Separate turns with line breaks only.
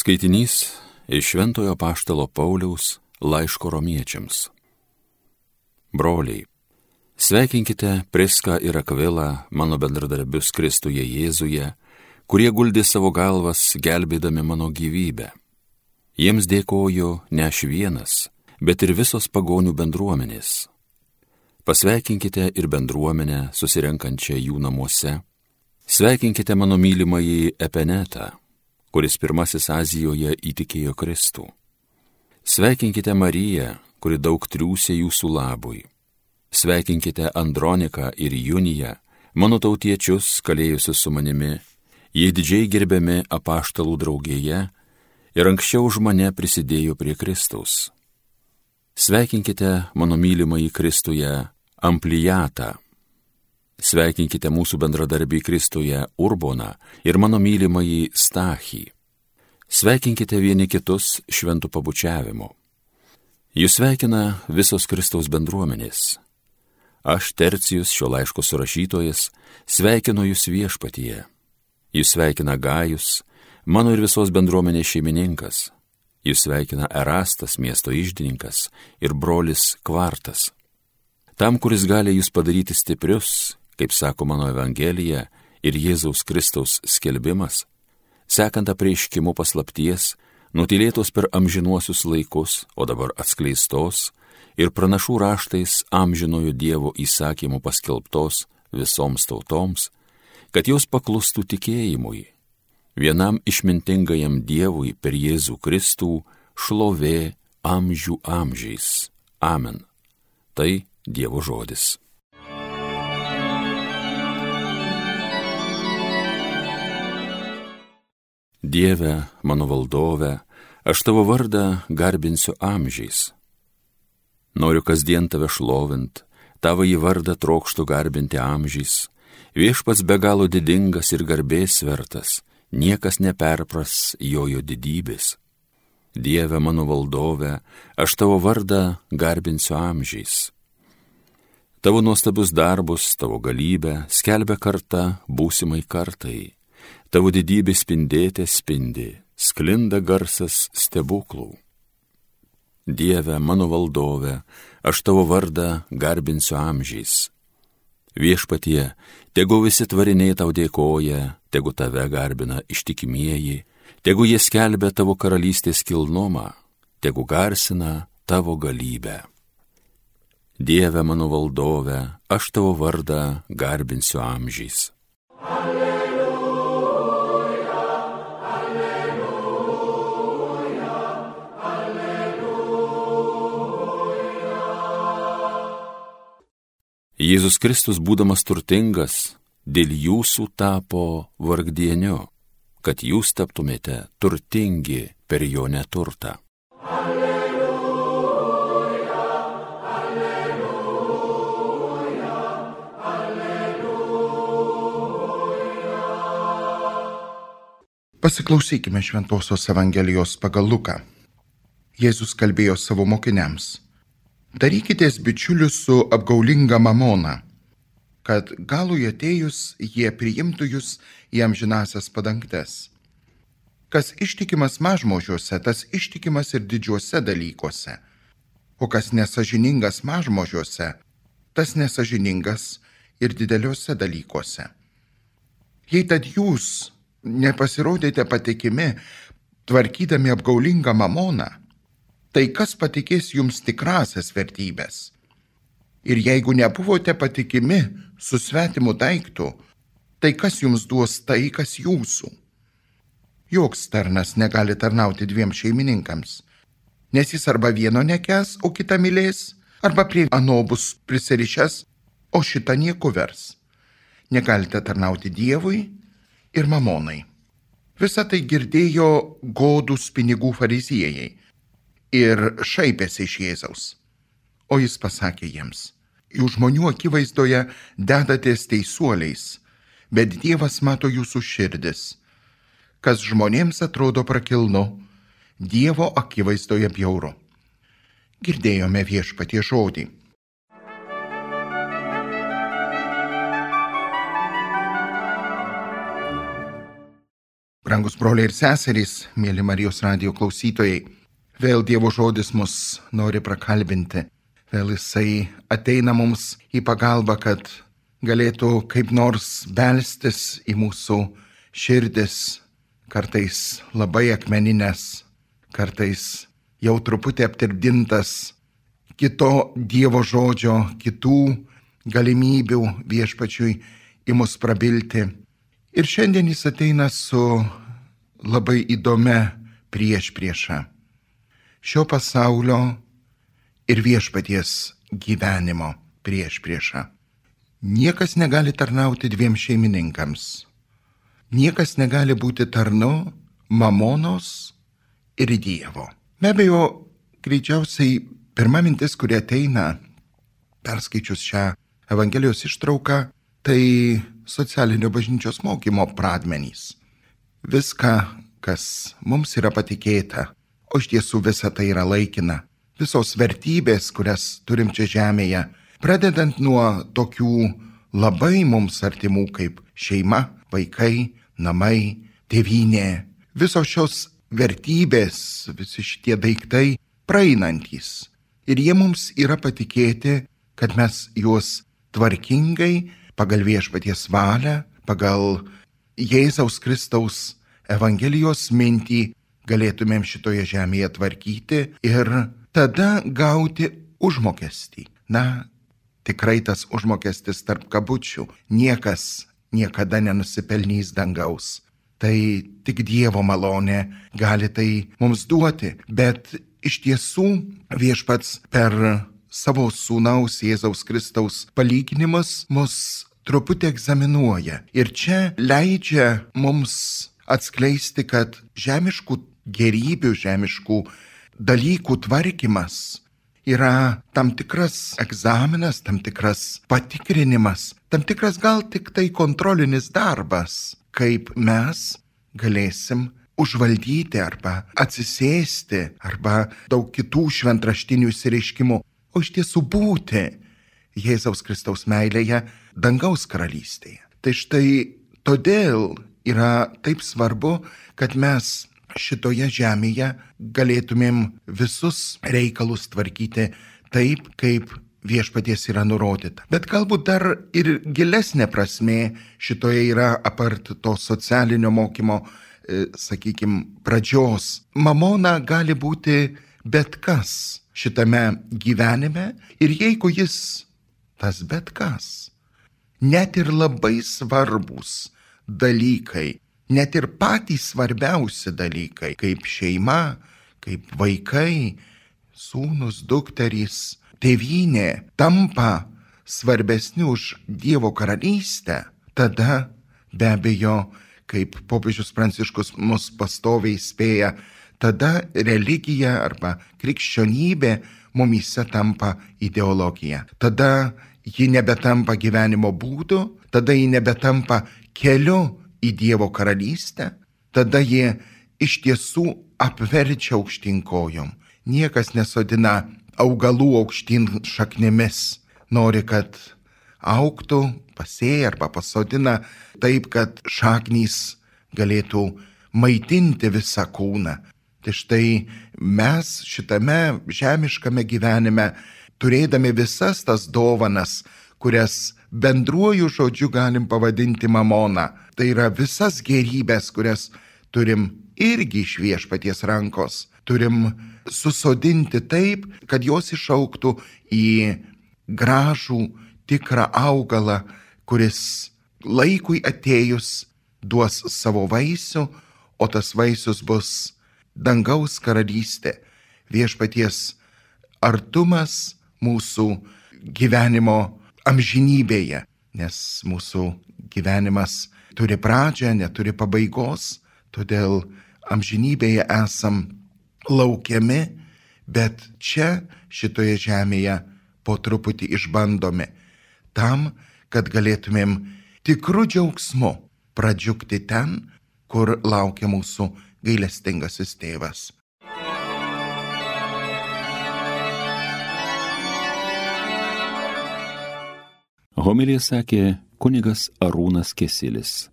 Skaitinys iš Šventojo Paštalo Pauliaus laiško romiečiams. Broliai, sveikinkite Priską ir Akvilą, mano bendradarbius Kristuje Jėzuje, kurie guldė savo galvas gelbėdami mano gyvybę. Jiems dėkoju ne aš vienas, bet ir visos pagonių bendruomenės. Pasveikinkite ir bendruomenę susirenkančią jų namuose. Sveikinkite mano mylimąjį Epenetą kuris pirmasis Azijoje įtikėjo Kristų. Sveikinkite Mariją, kuri daug triūsė jūsų labui. Sveikinkite Androniką ir Juniją, mano tautiečius, kalėjusius su manimi, jie didžiai gerbiami apaštalų draugėje ir anksčiau už mane prisidėjo prie Kristaus. Sveikinkite mano mylimąjį Kristuje Amplijatą, Sveikinkite mūsų bendradarbį Kristuje Urboną ir mano mylimąjį Stachį. Sveikinkite vieni kitus šventų pabučiavimu. Jūs sveikina visos Kristaus bendruomenės. Aš, Tercijus, šio laiško surašytojas, sveikinu jūs viešpatyje. Jūs sveikina Gajus, mano ir visos bendruomenės šeimininkas. Jūs sveikina Erastas, miesto išdininkas ir brolis Kvartas. Tam, kuris gali jūs padaryti stiprius, kaip sako mano Evangelija ir Jėzaus Kristaus skelbimas, sekant apreiškimu paslapties, nutilėtos per amžinuosius laikus, o dabar atskleistos ir pranašų raštais amžinojo Dievo įsakymų paskelbtos visoms tautoms, kad jos paklustų tikėjimui, vienam išmintingajam Dievui per Jėzų Kristų šlovė amžių amžiais. Amen. Tai Dievo žodis. Dieve, mano valdove, aš tavo vardą garbinsiu amžiais. Noriu kasdien tave šlovint, tavo į vardą trokštų garbinti amžiais. Viešpats be galo didingas ir garbės vertas, niekas neperpras jojo didybės. Dieve mano valdove, aš tavo vardą garbinsiu amžiais. Tavo nuostabius darbus, tavo galybę skelbia karta būsimai kartai tavo didybė spindėtė spindi, sklinda garsas stebuklų. Dieve, mano valdove, aš tavo vardą garbinsiu amžiais. Viešpatie, tegu visi tvariniai tau dėkoja, tegu tave garbina ištikimieji, tegu jie skelbia tavo karalystės kilnumą, tegu garsina tavo galybę. Dieve mano valdove, aš tavo vardą garbinsiu amžiais. Alleluja. Jėzus Kristus, būdamas turtingas, dėl jūsų tapo vargdieniu, kad jūs taptumėte turtingi per jo neturtą. Alleluja, alleluja,
alleluja. Pasiklausykime Šventojios Evangelijos pagal Luką. Jėzus kalbėjo savo mokiniams Darykitės bičiulius su apgaulinga mamona, kad galui atėjus jie priimtų jūs į amžinasias padangtes. Kas ištikimas mažmožiuose, tas ištikimas ir didžiuose dalykuose, o kas nesažiningas mažmožiuose, tas nesažiningas ir dideliuose dalykuose. Jei tad jūs nepasirodėte patikimi, tvarkydami apgaulingą mamoną, tai kas patikės jums tikrasias vertybės? Ir jeigu nebuvote patikimi su svetimu daiktu, tai kas jums duos tai, kas jūsų? Joks tarnas negali tarnauti dviem šeimininkams, nes jis arba vieno nekes, o kitą mylės, arba prie ano bus prisirišęs, o šitą nieko vers. Negalite tarnauti Dievui ir mamonai. Visą tai girdėjo godus pinigų fariziejai ir šaipėsi iš Jėzaus. O jis pasakė jiems, jūs žmonių akivaizdoje dedatės teisuoliais, bet Dievas mato jūsų širdis. Kas žmonėms atrodo prakilnu, Dievo akivaizdoje bjauru. Girdėjome viešpatie žodį. Brangus broliai ir seserys, mėly Marijos radio klausytojai, vėl Dievo žodis mus nori prakalbinti, vėl Jisai ateina mums į pagalbą, kad galėtų kaip nors belstis į mūsų širdis, kartais labai akmeninės, kartais jau truputį aptirdintas kito Dievo žodžio, kitų galimybių viešpačiui į mus prabilti. Ir šiandien jis ateina su labai įdomia prieš priešą. Šio pasaulio ir viešpaties gyvenimo prieš priešą. Niekas negali tarnauti dviem šeimininkams. Niekas negali būti tarnu mamonos ir Dievo. Be abejo, greičiausiai pirma mintis, kuri ateina perskaičius šią Evangelijos ištrauką, tai socialinio bažnyčios mokymo pradmenys. Viską, kas mums yra patikėta, o iš tiesų visa tai yra laikina. Visos vertybės, kurias turim čia žemėje, pradedant nuo tokių labai mums artimų kaip šeima, vaikai, namai, tėvynė. Visos šios vertybės, visi šitie daiktai praeinantys. Ir jie mums yra patikėti, kad mes juos tvarkingai, pagal viešpaties valią, pagal Jėzaus Kristaus Evangelijos mintį galėtumėm šitoje žemėje tvarkyti ir tada gauti užmokestį. Na, tikrai tas užmokestis tarp kabučių. Niekas niekada nenusipelnys dangaus. Tai tik Dievo malonė gali tai mums duoti. Bet iš tiesų viešpats per savo sūnaus Jėzaus Kristaus palyginimus mus truputį egzaminuoja. Ir čia leidžia mums atskleisti, kad žemiškų gerybių, žemiškų dalykų tvarkymas yra tam tikras egzaminas, tam tikras patikrinimas, tam tikras gal tik tai kontrolinis darbas, kaip mes galėsim užvaldyti arba atsisėsti arba daug kitų šventraštinių įsireiškimų o iš tiesų būti Jėzaus Kristaus meilėje dangaus karalystėje. Tai štai todėl yra taip svarbu, kad mes šitoje žemėje galėtumėm visus reikalus tvarkyti taip, kaip viešpaties yra nurodyta. Bet galbūt dar ir gilesnė prasme šitoje yra apart to socialinio mokymo, e, sakykime, pradžios. Mamona gali būti bet kas šitame gyvenime ir jeigu jis tas bet kas, net ir labai svarbus dalykai, net ir patys svarbiausi dalykai, kaip šeima, kaip vaikai, sūnus, dukterys, tėvynė tampa svarbesni už Dievo karalystę, tada be abejo, kaip popiežius Pranciškus mus pastoviai spėja, tada religija arba krikščionybė mumise tampa ideologija. Tada ji nebetampa gyvenimo būdu, tada ji nebetampa keliu į Dievo karalystę, tada ji iš tiesų apverčia aukštinkojom. Niekas nesodina augalų aukštyn šaknimis. Nori, kad auktų, pasėja arba pasodina taip, kad šaknys galėtų maitinti visą kūną. Tai štai mes šitame žemiškame gyvenime, turėdami visas tas dovanas, kurias bendruoju žodžiu galim pavadinti mamona, tai yra visas gerybės, kurias turim irgi iš viešpaties rankos, turim susodinti taip, kad jos išauktų į gražų, tikrą augalą, kuris laikui atėjus duos savo vaisių, o tas vaisius bus dangaus karalystė, viešpaties artumas mūsų gyvenimo amžinybėje, nes mūsų gyvenimas turi pradžią, neturi pabaigos, todėl amžinybėje esam laukiami, bet čia šitoje žemėje po truputį išbandomi, tam, kad galėtumėm tikrų džiaugsmu pradžiugti ten, kur laukia mūsų gailestingasis tėvas.
Homilija sakė kunigas Arūnas Kesilis.